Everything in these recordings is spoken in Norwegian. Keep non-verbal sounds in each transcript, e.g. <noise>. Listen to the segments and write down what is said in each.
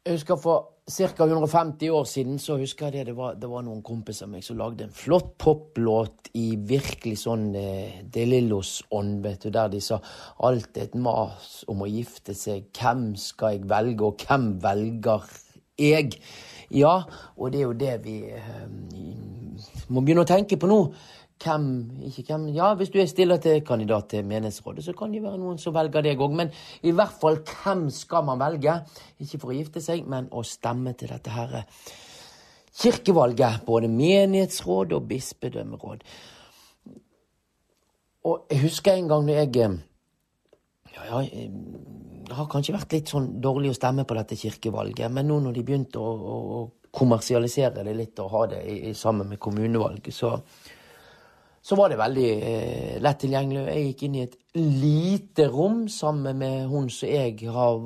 Jeg husker For ca. 150 år siden så husker jeg det, det var, det var noen kompiser av meg som lagde en flott poplåt i virkelig sånn eh, De Lillos-ånd, vet du, der de sa alt er et mas om å gifte seg, hvem skal jeg velge, og hvem velger jeg? Ja, og det er jo det vi eh, må begynne å tenke på nå hvem, ikke hvem Ja, hvis du er stiller til kandidat til menighetsrådet, så kan det være noen som velger deg òg. Men i hvert fall, hvem skal man velge? Ikke for å gifte seg, men å stemme til dette her kirkevalget. Både menighetsråd og bispedømmeråd. Og jeg husker en gang når jeg ja, ja, det har kanskje vært litt sånn dårlig å stemme på dette kirkevalget, men nå når de begynte å, å kommersialisere det litt og ha det i, i, sammen med kommunevalget, så så var det veldig eh, lett tilgjengelig. Jeg gikk inn i et lite rom sammen med hun som jeg har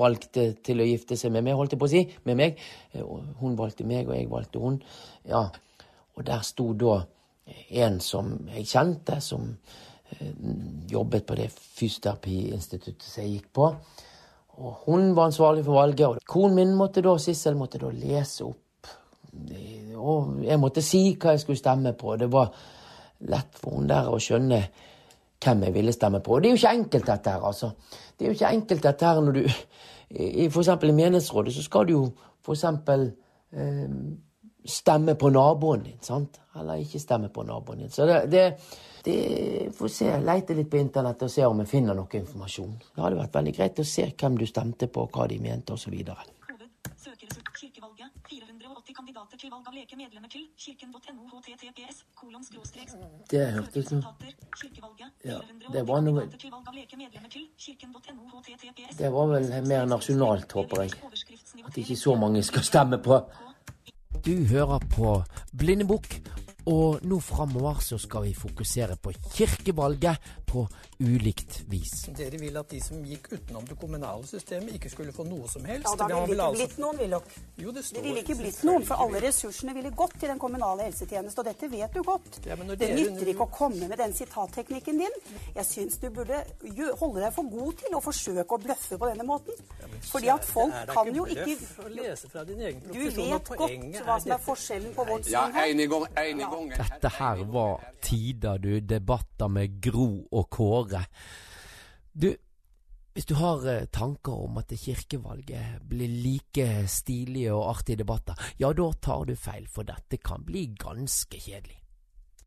valgt til å gifte seg med meg, holdt jeg på å si. Med meg. Eh, hun valgte meg, og jeg valgte hun. Ja. Og der sto da en som jeg kjente, som eh, jobbet på det fysioterapiinstituttet som jeg gikk på. Og hun var ansvarlig for valget. Og konen min måtte da, Sissel måtte da lese opp. Og jeg måtte si hva jeg skulle stemme på. Det var lett for hun der å skjønne hvem jeg ville stemme på. Det er jo ikke enkelt, dette her, altså. Det er jo ikke enkelt, dette her, når du i For eksempel i menighetsrådet så skal du jo for eksempel eh, stemme på naboen din, sant? Eller ikke stemme på naboen din. Så det, det, det Får se, leite litt på internett og se om jeg finner noe informasjon. Det hadde vært veldig greit å se hvem du stemte på, hva de mente, osv. Kirkevalget 480 kandidater til valg av lekemedlemmer til kirken.no https kolon skråstrek Det hørtes ut ja, Det var noe Det var vel mer nasjonalt, håper jeg. At ikke så mange skal stemme på. Du hører på Blindebukk og nå framover så skal vi fokusere på kirkevalget på ulikt vis. Dere vil at de som gikk utenom det kommunale systemet, ikke skulle få noe som helst? Ja, da ville det ikke altså... blitt noen, Willoch. Jo, det, det ville ikke blitt noen, for alle ressursene ville gått til den kommunale helsetjeneste, og dette vet du godt. Ja, det dere... nytter ikke å komme med den sitatteknikken din. Jeg syns du burde holde deg for god til å forsøke å bløffe på denne måten. Ja, Fordi at folk kan jo ikke Du vet godt hva som er forskjellen på vårt syn her. Ja, enig gang, en gang. Dette her var tider, du. Debatter med Gro og Kåre. Du, hvis du har eh, tanker om at kirkevalget blir like stilige og artige debatter, ja, da tar du feil, for dette kan bli ganske kjedelig.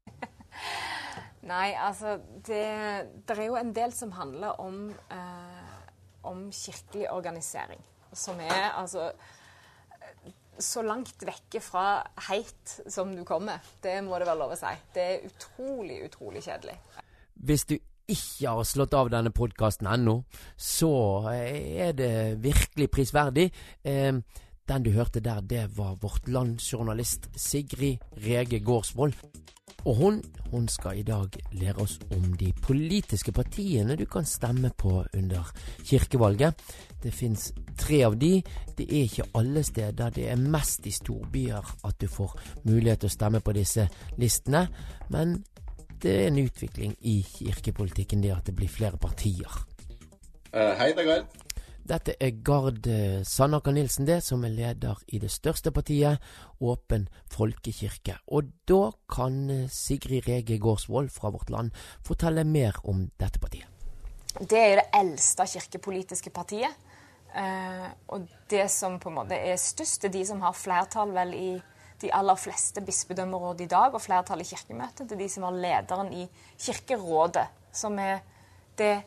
<laughs> Nei, altså det, det, er jo en del som handler om, eh, om kirkelig organisering. Som er altså så langt vekke fra heit som du kommer. Det må det være lov å si. Det er utrolig, utrolig kjedelig. Hvis du ikke har slått av denne podkasten ennå, så er det virkelig prisverdig. Eh, den du hørte der, det var Vårt Land-journalist Sigrid Rege Gårdsvold. Og hun, hun skal i dag lære oss om de politiske partiene du kan stemme på under kirkevalget. Det fins tre av de. Det er ikke alle steder. Det er mest i storbyer at du får mulighet til å stemme på disse listene. Men det er en utvikling i kirkepolitikken det at det blir flere partier. Uh, hei, det er Gard. Dette er Gard eh, Sandaker Nilsen, det, som er leder i det største partiet, Åpen folkekirke. Og da kan eh, Sigrid Rege Gårdsvold fra Vårt Land fortelle mer om dette partiet. Det er jo det eldste kirkepolitiske partiet. Eh, og det som på en måte er størst, er de som har flertall vel i de aller fleste bispedømmeråd i dag, og flertall i Kirkemøtet. Det er de som har lederen i Kirkerådet, som er det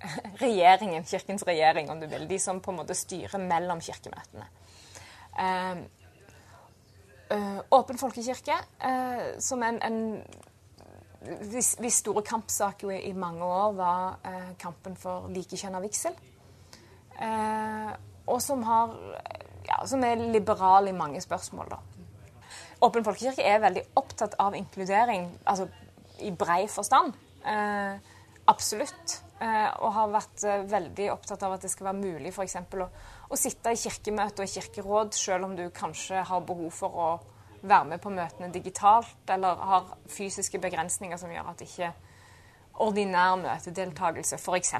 <laughs> regjeringen, Kirkens regjering, om du vil. De som på en måte styrer mellom kirkemøtene. Uh, uh, åpen folkekirke, eh, som en, en hvis, hvis, store kampsak i, i, mange år var kampen for likekjønna vigsel. og som, har, ja, som er liberal i mange spørsmål, da. Åpen folkekirke er veldig opptatt av inkludering, altså i brei forstand. absolutt. Eh, og har vært eh, veldig opptatt av at det skal være mulig f.eks. Å, å sitte i kirkemøte og i kirkeråd, selv om du kanskje har behov for å være med på møtene digitalt, eller har fysiske begrensninger som gjør at ikke ordinær møtedeltakelse, f.eks.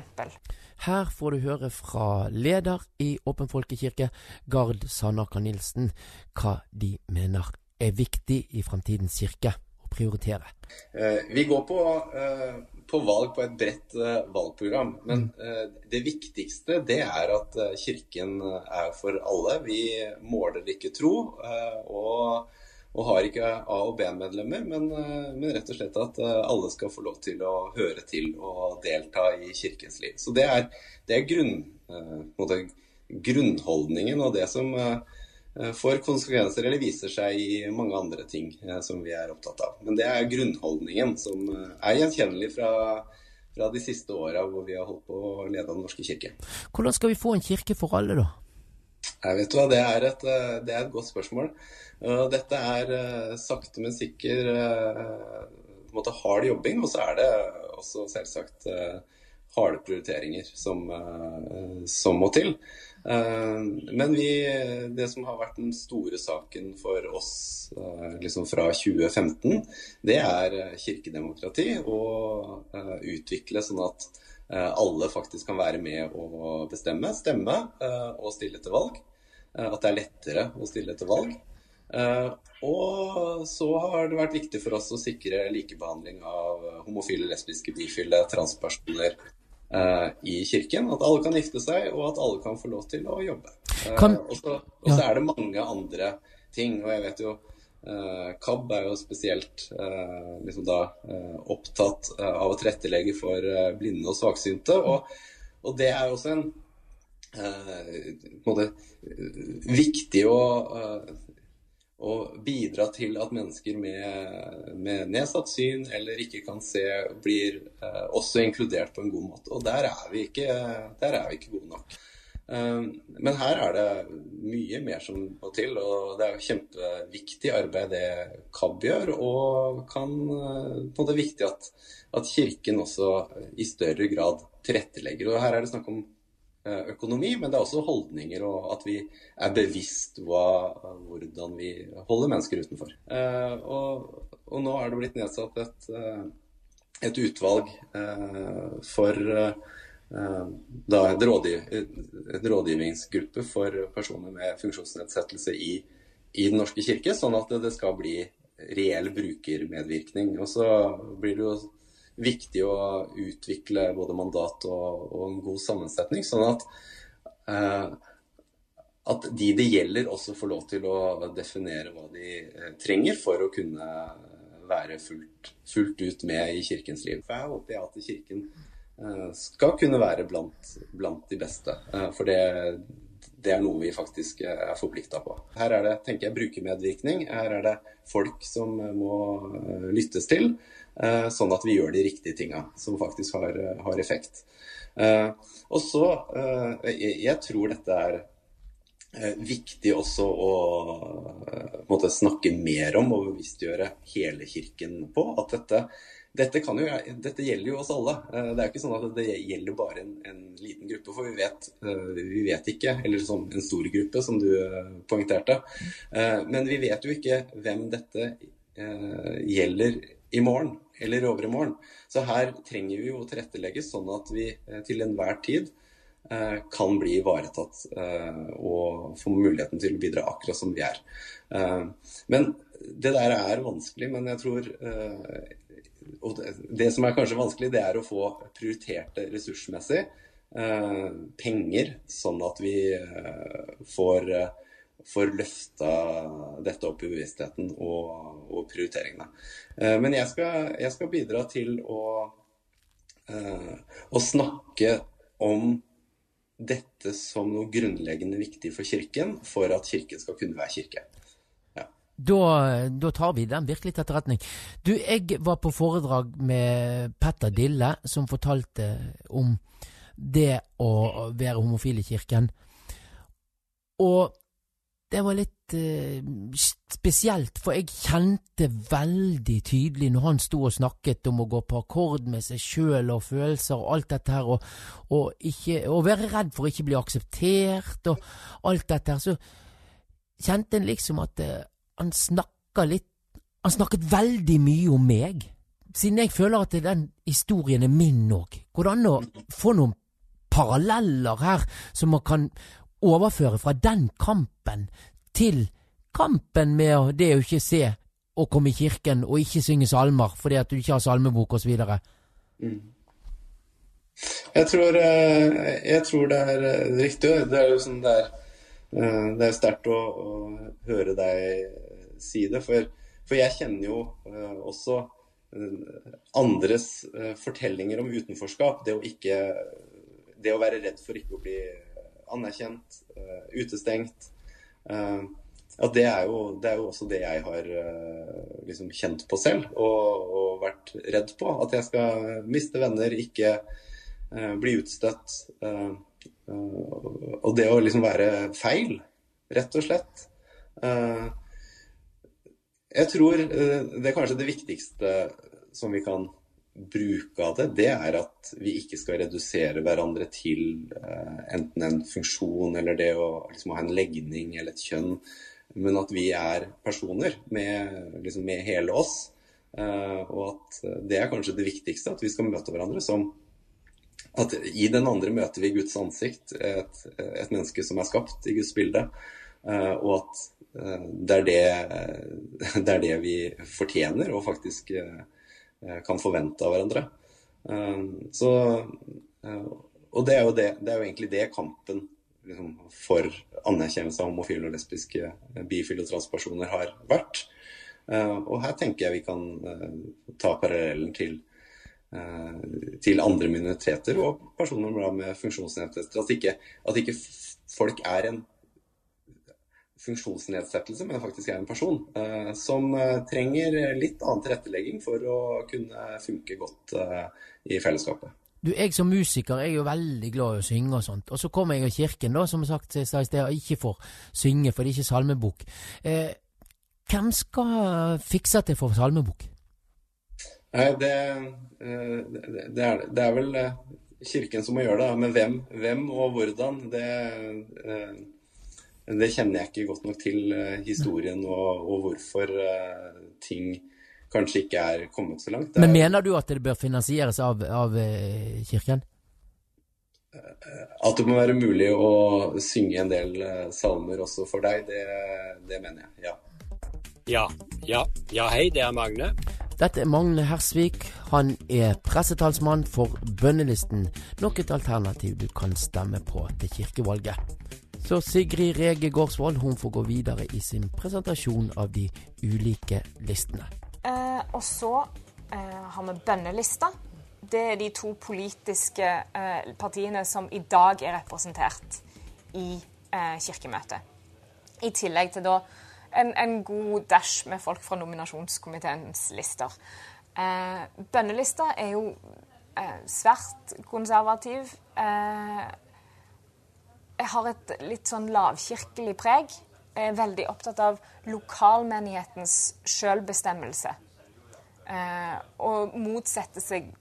Her får du høre fra leder i Åpen folkekirke, Gard Sandaker Nilsen, hva de mener er viktig i fremtidens kirke å prioritere. Eh, vi går på, eh, på, valg på et bredt eh, valgprogram, men det viktigste det er at Kirken er for alle. Vi måler ikke tro. og og har ikke A- og B-medlemmer, men, men, rett og slett at alle skal få lov til å høre til og delta i kirkens liv. Så det er, det er grunn, grunnholdningen og det som Eh, får konsekvenser eller viser seg i mange andre ting eh, som vi er opptatt av. Men det er grunnholdningen som eh, er gjenkjennelig fra, fra de siste åra hvor vi har holdt på å lede Den norske kirke. Hvordan skal vi få en kirke for alle, da? Jeg vet hva, det er, et, det er et godt spørsmål. Dette er sakte, men sikker måte hard jobbing. Og så er det også selvsagt harde prioriteringer som, som må til. Eh, men vi, det som har vært den store saken for oss eh, liksom fra 2015, det er eh, kirkedemokrati. Og utvikle sånn at alle faktisk kan være med å bestemme. Stemme og stille til valg. At det er lettere å stille til valg. Og så har det vært viktig for oss å sikre likebehandling av homofile, lesbiske, bifile, transpersoner i kirken. At alle kan gifte seg, og at alle kan få lov til å jobbe. Uh, kan... Og så ja. er det mange andre ting. Og jeg vet jo uh, KAB er jo spesielt liksom da, opptatt av å tilrettelegge for blinde og svaksynte. Og, og det er jo også en en måte viktig å og bidra til at mennesker med, med, nedsatt syn eller ikke kan se, blir eh, også inkludert på en god måte. Og der er vi ikke, er vi ikke gode nok. Um, men her er det mye mer som må til, og det er jo kjempeviktig arbeid det KAB gjør. Og kan, på det er viktig at, at Kirken også i større grad tilrettelegger. Og her er det snakk om Eh, økonomi, men det er også holdninger og at vi er bevisst hva, hvordan vi holder mennesker utenfor. Eh, og, og, nå er det blitt nedsatt et, eh, et utvalg for da en, rådgiv, en rådgivningsgruppe for personer med funksjonsnedsettelse i, i Den norske kirke, sånn at det skal bli reell brukermedvirkning. Og så blir det jo viktig å utvikle både mandat og, og en god sammensetning, sånn at, eh, at de det gjelder, også får lov til å definere hva de eh, trenger for å kunne være fullt, fullt, ut med i kirkens liv. For jeg håper at Kirken eh, skal kunne være blant, blant de beste. Eh, for det, det er noe vi faktisk er forplikta på. Her er det tenker jeg, brukermedvirkning. Her er det folk som må eh, lyttes til. Eh, sånn at vi gjør de riktige tinga som faktisk har, eh, har effekt. Eh, og så Jeg tror dette er viktig også å måtte snakke mer om og bevisstgjøre hele kirken på. At dette, dette, jo, dette, gjelder jo oss alle. Det er ikke sånn at det gjelder bare en, en liten gruppe. For vi vet, vi vet, ikke, eller sånn en stor gruppe, som du poengterte. Men vi vet jo ikke hvem dette gjelder i morgen eller over i morgen. Så her trenger vi jo å tilrettelegge sånn at vi eh, til enhver tid eh, kan bli ivaretatt eh, og få muligheten til å bidra akkurat som vi er. Men det der er vanskelig, men jeg tror og det som er kanskje vanskelig, det er å få prioritert det ressursmessig. Penger, sånn at vi får får løfta dette opp i bevisstheten og, og prioriteringene. Eh, men jeg skal, jeg skal, bidra til å, eh, å snakke om dette som noe grunnleggende viktig for Kirken, for at Kirken skal kunne være kirke. Da, da, tar vi den virkelig til etterretning. Du, jeg var på foredrag med Petter Dille, som fortalte om det å være homofil i kirken. Og det var litt eh, spesielt, for jeg kjente veldig tydelig når han sto og snakket om å gå på akkord med seg sjøl og følelser og alt dette her, og, og, ikke, og være redd for å ikke bli akseptert og alt dette her, så kjente en liksom at eh, han snakka litt Han snakket veldig mye om meg, siden jeg føler at den historien er min òg, går det an å få noen paralleller her som man kan overføre fra den kampen til kampen med det å ikke se og komme i kirken og ikke synge salmer fordi at du ikke har salmebok osv.? Mm. Jeg tror, eh, jeg tror det er riktig. Det er jo sånn det er, det er sterkt å, å, høre deg si det. For, for jeg kjenner jo også andres fortellinger om utenforskap. Det å, ikke, det å være redd for ikke å bli anerkjent, utestengt. Ja, det er, jo, det er jo også det jeg har liksom kjent på selv og, og vært redd på. At jeg skal miste venner, ikke Eh, bli utstøtt. Eh, eh, og det å liksom være feil, rett og slett. Jeg tror det er kanskje det viktigste som vi kan bruke av det, det er at vi ikke skal redusere hverandre til enten en funksjon eller det å liksom ha en legning eller et kjønn, men at vi er personer med, liksom med hele oss. Og at det er kanskje det viktigste, at vi skal møte hverandre som at i den andre møter vi Guds ansikt, et, et menneske som er skapt i Guds bilde. Eh, og at eh, det er det, <laughs> det er det, vi fortjener og faktisk eh, kan forvente av hverandre. Så, og det er, jo det, det er jo egentlig det kampen liksom, for anerkjennelse av homofile og lesbiske, bifile og transpersoner har vært. Og her tenker jeg vi kan ta parallellen til til andre minoriteter og personer med funksjonsnedsettelser. At ikke, at ikke folk er en funksjonsnedsettelse, men faktisk er en person eh, som uh, trenger litt annen tilrettelegging for å kunne funke godt eh, i fellesskapet. Du, Jeg som musiker er jo veldig glad i å synge og sånt. Og så kommer jeg i kirken, da, som sagt i sted, og ikke får synge, for det er ikke salmebok. hvem skal fikse til for salmebok? Nei, det, eh, det, er, det, er, vel eh, Kirken som må gjøre det. Men hvem, hvem og hvordan, det, eh, det, kjenner jeg ikke godt nok til historien og, og hvorfor ting kanskje ikke er kommet så langt. Men mener du at det bør finansieres av, av Kirken? At det må være mulig å synge en del salmer også for deg, det, det mener jeg. Ja. Ja, ja, ja, hei, det er Magne. Dette er Magne Hersvik. Han er pressetalsmann for Bønnelisten, nok et alternativ du kan stemme på til kirkevalget. Så Sigrid Rege Gårdsvold hun får gå videre i sin presentasjon av de ulike listene. Eh, og så eh, har vi Bønnelista. Det er de to politiske eh, partiene som i dag er representert i eh, Kirkemøtet. I tillegg til da en, en, god dash med folk fra nominasjonskomiteens lister. Eh, bønnelista er jo eh, svært konservativ. Eh, jeg har et litt sånn lavkirkelig preg. Jeg er veldig opptatt av lokalmenighetens selvbestemmelse. Eh, og motsetter seg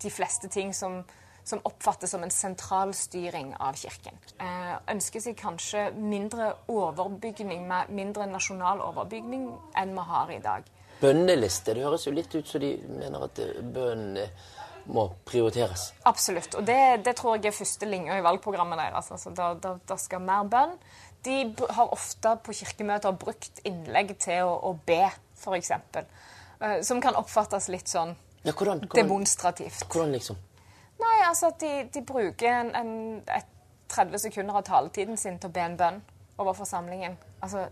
de fleste ting som som oppfattes som en sentralstyring av Kirken. Eh, ønsker seg kanskje mindre overbygning, mindre nasjonal overbygning enn vi har i dag. Bønneliste, det høres jo litt ut som de mener at bønnen må prioriteres. Absolutt, og det, det tror jeg er første linja i valgprogrammet deres. Altså, da, da, da, skal mer bønn. De har ofte på kirkemøter brukt innlegg til å, å be, f.eks. Eh, som kan oppfattes litt sånn ja, hvordan, hvordan, demonstrativt. Hvordan liksom? Nei, altså at de, de bruker en, en, 30 sekunder av taletiden sin til å be en bønn over forsamlingen. Altså,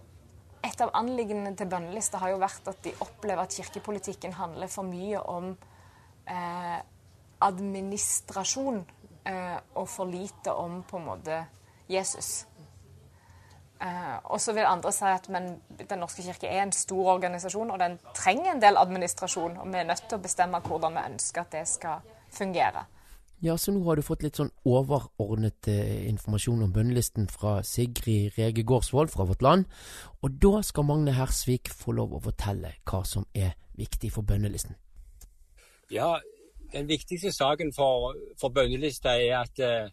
et av anliggendene til bønnelista har jo vært at de opplever at kirkepolitikken handler for mye om eh, administrasjon eh, og for lite om på en måte Jesus. Eh, og så vil andre si at men Den norske kirke er en stor organisasjon, og den trenger en del administrasjon. Og vi er nødt til å bestemme hvordan vi ønsker at det skal fungere. Ja, så nå har du fått litt sånn overordnet eh, informasjon om bønnelisten fra Sigrid Rege Gårdsvold fra Vårt Land, og da skal Magne Hersvik få lov å fortelle hva som er viktig for bønnelisten. Ja, den viktigste saken for, for bønnelista er at, eh,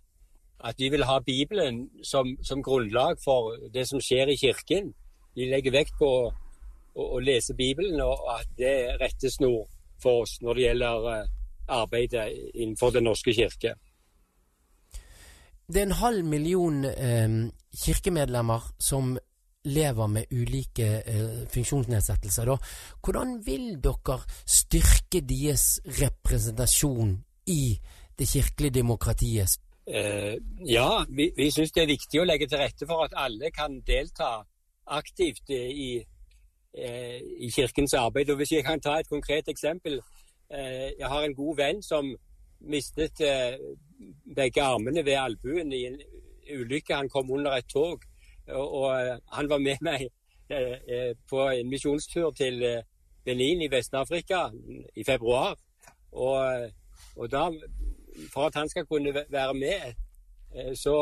at vi vil ha Bibelen som, som, grunnlag for det som skjer i Kirken. Vi legger vekt på å, å, å lese Bibelen, og at det er rettesnor for oss når det gjelder arbeidet innenfor Den norske kirke. Det er en halv million eh, kirkemedlemmer som lever med ulike eh, funksjonsnedsettelser. Da. Hvordan vil dere styrke deres representasjon i det kirkelige demokratiet? Eh, ja, vi, vi syns det er viktig å legge til rette for at alle kan delta aktivt i, eh, i kirkens arbeid. Og Hvis jeg kan ta et konkret eksempel. Eh, jeg har en god venn som mistet eh, begge armene ved albuen i en ulykke. Han kom under et tog. Og, eh, han var med <laughs> meg på en misjonstur til Benin i Vest-Afrika i februar. Og, og, da, for at han skal kunne være med, så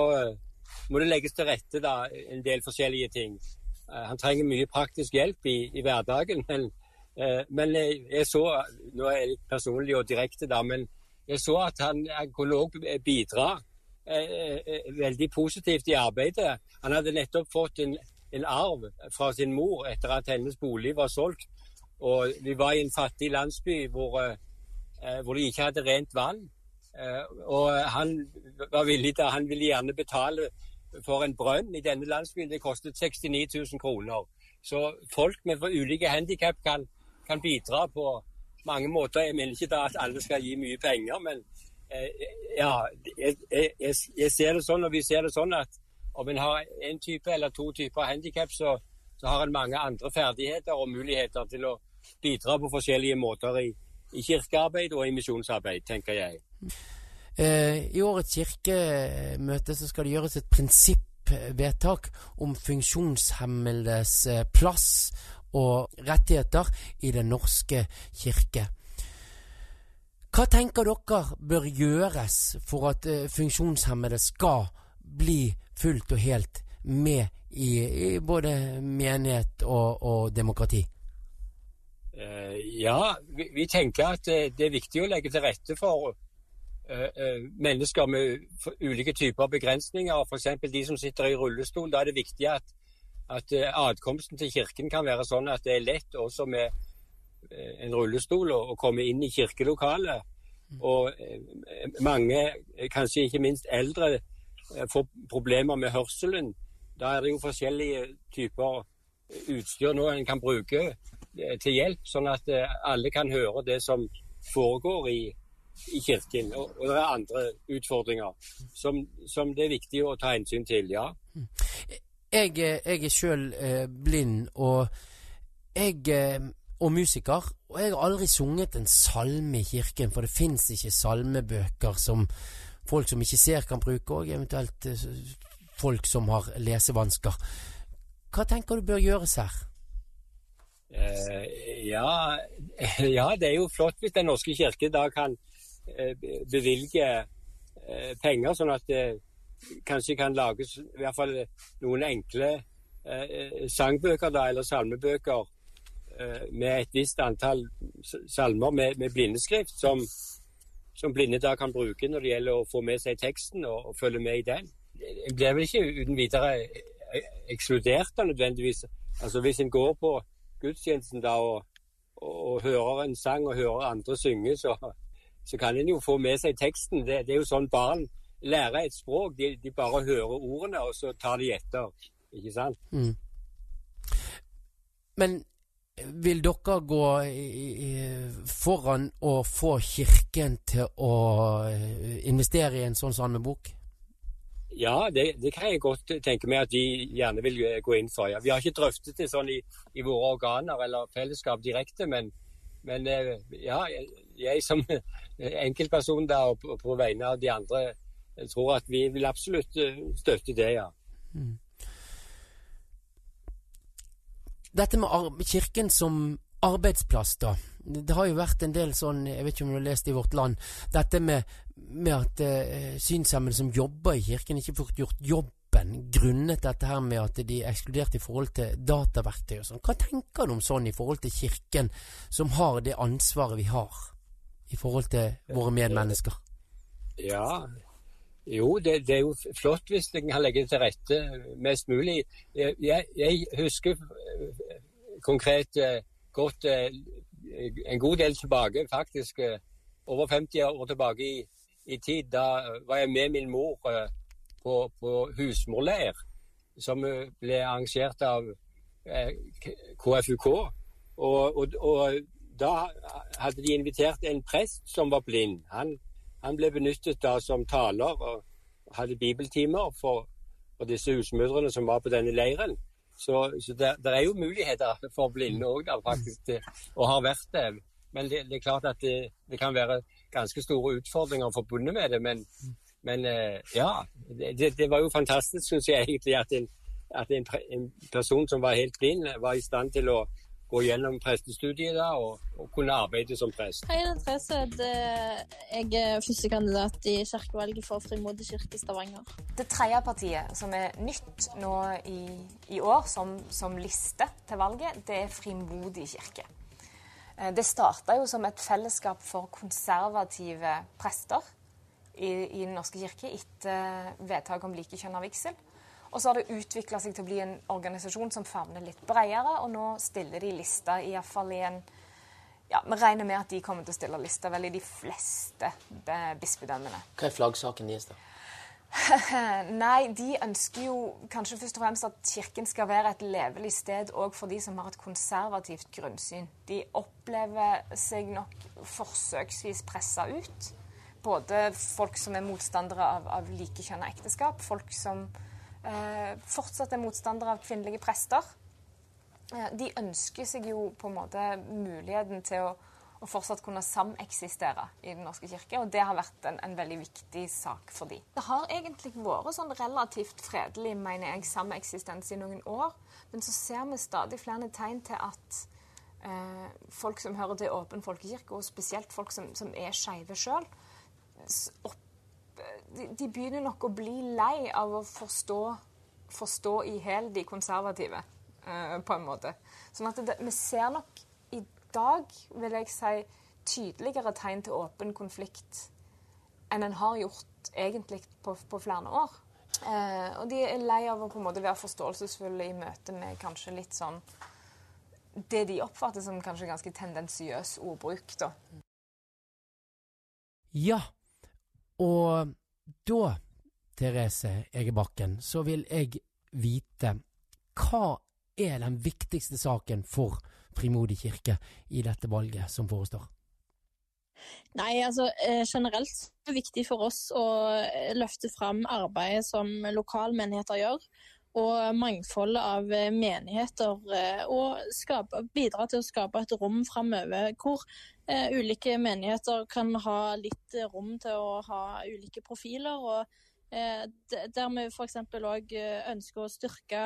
må det legges til rette da, en del forskjellige ting. Han trenger mye praktisk hjelp i, i hverdagen. Men, men jeg så Nå er jeg litt personlig og direkte, da, men jeg så at han, han kunne også bidra eh, eh, veldig positivt i arbeidet. Han hadde nettopp fått en, en, arv fra sin mor etter at hennes bolig var solgt. Og vi var i en fattig landsby hvor, eh, hvor de ikke hadde rent vann. Eh, og han var villig til, han ville gjerne betale for en brønn i denne landsbyen. Det kostet 69 000 kroner. Så folk med ulike handikap kan, kan bidra på, mange måter. Jeg mener ikke da at alle skal gi mye penger, men eh, ja, jeg, jeg, jeg, ser det sånn, og vi ser det sånn at om en har en type eller to typer handikap, så, så, har en mange andre ferdigheter og muligheter til å bidra på forskjellige måter i, i kirkearbeid og i misjonsarbeid, tenker jeg. Eh, I årets kirkemøte så skal det gjøres et prinsippvedtak om funksjonshemmedes eh, plass og rettigheter i Den norske kirke. Hva tenker dere bør gjøres for at uh, funksjonshemmede skal bli fullt og helt med i, i både menighet og, og demokrati? Uh, ja, vi, vi, tenker at det, det, er viktig å legge til rette for mennesker med ulike typer begrensninger. F.eks. de som sitter i rullestol. Da er det viktig at at eh, adkomsten til kirken kan være sånn at det er lett også med eh, en rullestol å komme inn i kirkelokalet. Og eh, mange, kanskje ikke minst eldre, får problemer med hørselen. Da er det jo forskjellige typer utstyr nå en kan bruke til hjelp, sånn at alle kan høre det som foregår i, i kirken. Og, og, det er andre utfordringer som, som, det er viktig å ta hensyn til, ja. Jeg, jeg er sjøl eh, blind, og jeg eh, og musiker. Og jeg har aldri sunget en salme i kirken, for det fins ikke salmebøker som folk som ikke ser, kan bruke, og eventuelt eh, folk som har lesevansker. Hva tenker du bør gjøres her? Uh, ja, <laughs> ja, det er jo flott hvis Den norske kirke da kan uh, bevilge uh, penger, sånn at kanskje kan lages i hvert fall noen enkle eh, sangbøker da, eller salmebøker eh, med et visst antall salmer med, med blindeskrift, som, som, blinde da kan bruke når det gjelder å få med seg teksten og, og følge med i den. En blir vel ikke uten videre eh, ekskludert da nødvendigvis. Altså Hvis en går på gudstjenesten da og, og, og hører en sang og hører andre synge, så, så kan en jo få med seg teksten. Det, det er jo sånn barn lære et språk. De, de, bare hører ordene, og så tar de etter. Ikke sant? Mm. Men vil dere gå foran og få Kirken til å eh, investere i en sånn salmebok? Ja, det, det, kan jeg godt tenke meg at de gjerne vil gå inn for. Ja. Vi har ikke drøftet det sånn i, i våre organer eller fellesskap direkte, men, men eh, ja, jeg som <laughs> enkeltperson da, og på vegne av de andre jeg tror at vi vil absolutt eh, støtte det, ja. Mm. Dette med Kirken som arbeidsplass, da. Det har jo vært en del sånn, jeg vet ikke om du har lest i Vårt Land, dette med, med at uh, synshemmede som jobber i Kirken, ikke får gjort jobben grunnet dette her med at de er ekskludert i forhold til dataverktøy og sånn. Hva tenker du om sånn i forhold til Kirken, som har det ansvaret vi har i forhold til våre medmennesker? Ja, jo, det, det, er jo flott hvis en kan legge til rette mest mulig. Jeg, jeg husker eh, konkret eh, godt eh, en god del tilbake, faktisk over 50 år tilbake i, i tid. Da var jeg med min mor på, på husmorleir, som ble arrangert av KFUK. Og, og, og, da hadde de invitert en prest som var blind. Han, han ble benyttet da som taler og hadde bibeltimer for, for disse husmødrene som var på denne leiren. Så, så det, det, er jo muligheter for blinde òg, faktisk, og har vært det. Men det, det er klart at det, det, kan være ganske store utfordringer forbundet med det. Men, men eh, ja, det, var jo fantastisk, syns jeg egentlig, at, en, at en, en, person som var helt blind, var i stand til å gå gjennom prestestudiet da, og, og, kunne arbeide som prest. Hei, det er Therese. Jeg er førstekandidat i kirkevalget for Frimodig kirke Stavanger. Det tredje partiet som er nytt nå i, i år som, som, liste til valget, det er Frimodig kirke. Eh, det starta jo som et fellesskap for konservative prester i, i Den norske kirke etter vedtaket om likekjønna vigsel. Og så har det utvikla seg til å bli en organisasjon som favner litt bredere, og nå stiller de lista iallfall i en ja, Vi regner med at de kommer til å stille lista vel i de fleste bispedømmene. Hva er flaggsaken deres, da? <laughs> Nei, de ønsker jo kanskje først og fremst at Kirken skal være et levelig sted òg for de som har et konservativt grunnsyn. De opplever seg nok forsøksvis pressa ut. Både folk som er motstandere av, av likekjønna ekteskap, folk som eh, fortsatt er motstandere av kvinnelige prester. Eh, de ønsker seg jo på en måte muligheten til å, å fortsatt kunne sameksistere i Den norske kirke, og det har vært en, en veldig viktig sak for dem. Det har egentlig vært sånn relativt fredelig, mener jeg, sameksistens i noen år, men så ser vi stadig flere tegn til at eh, folk som hører til åpen folkekirke, og spesielt folk som, som er skeive sjøl, de, begynner nok å bli lei av å forstå, forstå i hæl de konservative, uh, på en måte. Sånn at det, vi ser nok i dag, vil jeg si, tydeligere tegn til åpen konflikt enn en har gjort egentlig på, på flere år. Uh, og de er lei av å på en måte være forståelsesfulle i møte med kanskje litt sånn Det de oppfatter som kanskje ganske tendensiøs ordbruk, da. Ja, og da, Therese Egebakken, så vil jeg vite hva er den viktigste saken for Frimodig kirke i dette valget som forestår? Nei, altså eh, generelt er det viktig for oss å eh, løfte fram arbeidet som lokalmenigheter gjør. Og mangfoldet av eh, menigheter, og skape, bidra til å skape et rom framover hvor eh, ulike menigheter kan ha litt rom til å ha ulike profiler. og eh, Der vi f.eks. òg eh, ønsker å styrke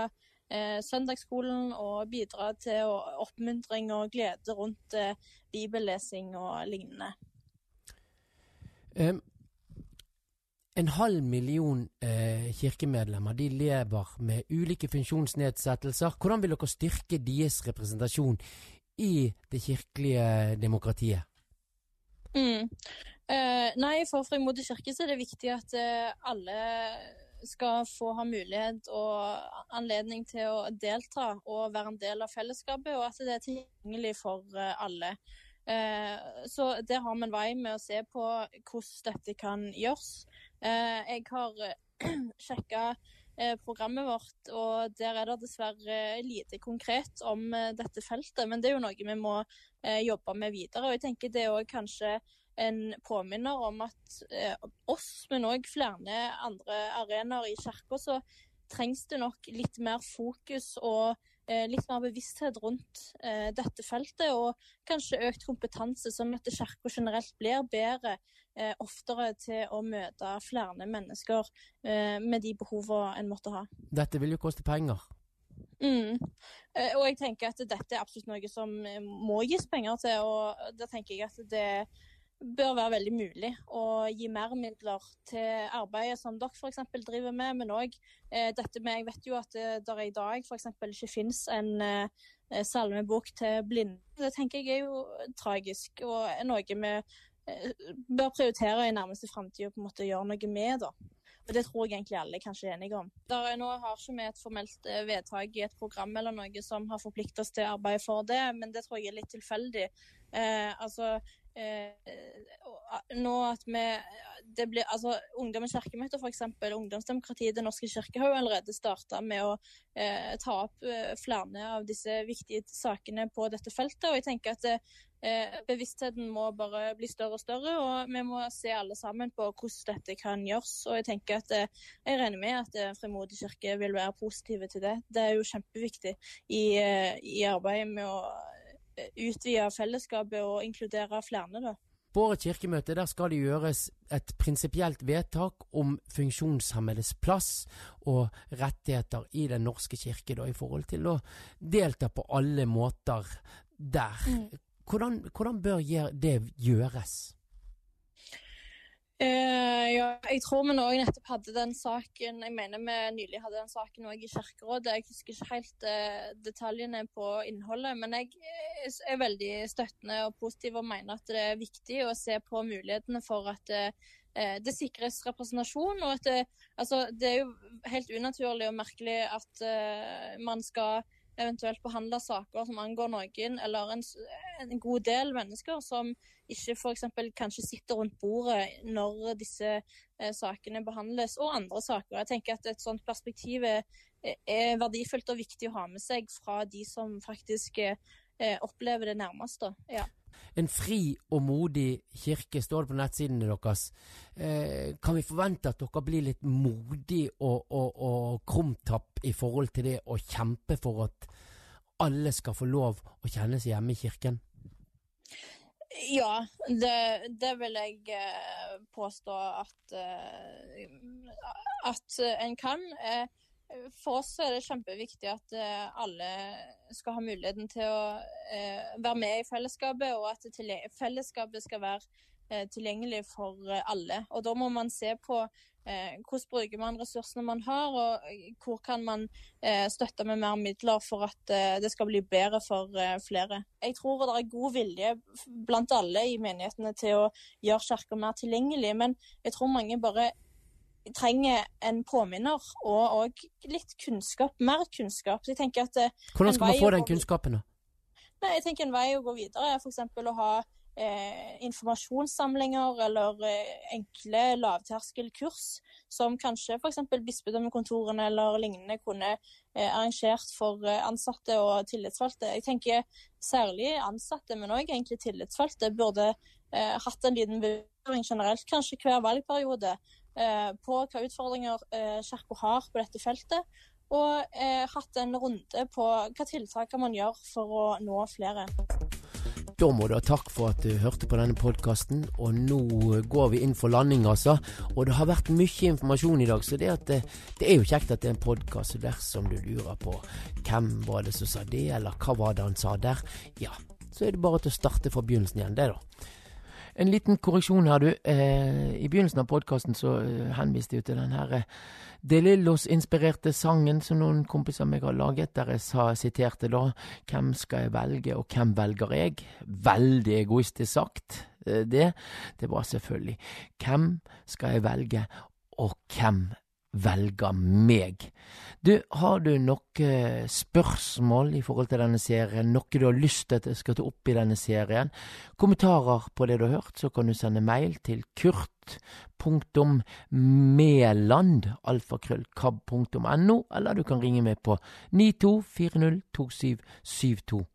eh, søndagsskolen og bidra til oppmuntring og glede rundt eh, bibellesing og lignende. Um, en halv million eh, kirkemedlemmer de lever med ulike funksjonsnedsettelser. Hvordan vil dere styrke deres representasjon i det kirkelige demokratiet? Mm. Eh, nei, for Frimodig kirke så er det viktig at eh, alle skal få ha mulighet og anledning til å delta og være en del av fellesskapet, og at det er tilgjengelig for uh, alle. så der har vi en vei med å se på hvordan dette kan gjøres. Jeg har <clears throat> sjekka Eh, programmet vårt, og der er det dessverre lite konkret om eh, dette feltet. Men det er jo noe vi må eh, jobbe med videre. og jeg tenker Det er kanskje en påminner om at oss, men òg flere andre arenaer i kirka, så trengs det nok litt mer fokus og Eh, litt mer bevissthet rundt eh, dette feltet, og kanskje økt kompetanse, som at Kirka generelt blir bedre eh, oftere til å møte flere mennesker med de behovene en måtte ha. Dette vil jo koste penger? Mm. Og jeg tenker at dette er absolutt noe som må gis penger til, og da tenker jeg at det bør være veldig mulig å gi mer midler til arbeidet som dere f.eks. driver med, men òg eh, dette med Jeg vet jo at det der i dag f.eks. ikke finnes en eh, salmebok til blinde. Det tenker jeg er jo tragisk, og er noe vi eh, bør prioritere i nærmeste framtid og på en måte gjøre noe med. da. Og Det tror jeg egentlig alle er kanskje enige om. Der, nå har ikke vi et formelt eh, vedtak i et program eller noe som har forpliktet oss til å arbeide for det, men det tror jeg er litt tilfeldig. Eh, altså, eh, nå at vi det blir, altså Ungdommens kirkemøte, f.eks. Ungdomsdemokratiet i Den norske kirke har jo allerede starta med å eh, ta opp eh, flere av disse viktige sakene på dette feltet. og jeg tenker at eh, Bevisstheten må bare bli større og større, og vi må se alle sammen på hvordan dette kan gjøres. og Jeg tenker at eh, jeg regner med at eh, Frimodig kirke vil være positive til det. Det er jo kjempeviktig i, eh, i arbeidet med å utvide fellesskapet og inkludere flere. da. På årets kirkemøte der skal det gjøres et prinsipielt vedtak om funksjonshemmedes plass og rettigheter i Den norske kirke, da, i forhold til å delta på alle måter der. Mm. Hvordan, hvordan bør det gjøres? Uh, ja, jeg tror vi nå nettopp hadde den saken Jeg mener vi nylig hadde den saken i Kirkerådet. Jeg husker ikke helt eh, detaljene på innholdet, men jeg er veldig støttende og positiv og mener at det er viktig å se på mulighetene for at eh, det sikres representasjon. og at det, altså, det er jo helt unaturlig og merkelig at man skal eventuelt behandle saker som angår noen, eller en, en god del mennesker som ikke f.eks. kanskje sitter rundt bordet når disse eh, sakene behandles, og andre saker. Jeg tenker at Et sånt perspektiv er, er, verdifullt og viktig å ha med seg fra de som faktisk eh, opplever det nærmeste. Ja. En fri og modig kirke, står det på nettsidene deres. Eh, kan vi forvente at dere blir litt modig og, og, og krumtapp i forhold til det å kjempe for at alle skal få lov å kjenne seg hjemme i kirken? Ja, det, det vil jeg eh, påstå at, eh, at en kan. Eh, for oss er det kjempeviktig at eh, alle skal ha muligheten til å eh, være med i fellesskapet, og at fellesskapet skal være eh, tilgjengelig for alle. Og Da må man se på hvordan bruker man ressursene man har, og hvor kan man støtte med mer midler for at det skal bli bedre for flere. Jeg tror det er god vilje blant alle i menighetene til å gjøre kirka mer tilgjengelig, men jeg tror mange bare trenger en påminner og òg litt kunnskap, mer kunnskap. Så jeg tenker at eh, Hvordan skal man få den kunnskapen, da? Nei, jeg tenker En vei å gå videre er f.eks. å ha eh, informasjonssamlinger eller eh, enkle lavterskelkurs som kanskje f.eks. bispedømmekontorene eller lignende kunne eh, arrangert for eh, ansatte og tillitsvalgte. Jeg tenker særlig ansatte, men òg egentlig tillitsvalgte, burde eh, hatt en liten bevisstgjøring generelt, kanskje hver valgperiode på hva utfordringer eh, Kirka har på dette feltet, og eh, hatt en runde på hva tiltak man gjør for å nå flere. Da må du ha takk for at du hørte på denne podkasten, og nå går vi inn for landing, altså. Og det har vært mye informasjon i dag, så det, det, det er jo kjekt at det er en podkast dersom du lurer på hvem var det som sa det, eller hva var det han sa der. Ja, så er det bare til å starte fra begynnelsen igjen, det, da. En liten korreksjon her, du. Eh, I begynnelsen av podkasten så eh, henviste jeg til den her eh, De Lillos-inspirerte sangen som noen kompiser meg har laget, der jeg sa, siterte da 'Hvem skal jeg velge, og hvem velger jeg?' Veldig egoistisk sagt, eh, det. Det var selvfølgelig 'Hvem skal jeg velge, og hvem velger meg. Du, har du noen spørsmål i forhold til denne serien, noe du har lyst til at jeg skal ta opp i denne serien, kommentarer på det du har hørt, så kan du sende mail til kurt.meland, alfakrøllkab.no, eller du kan ringe meg på 92402772.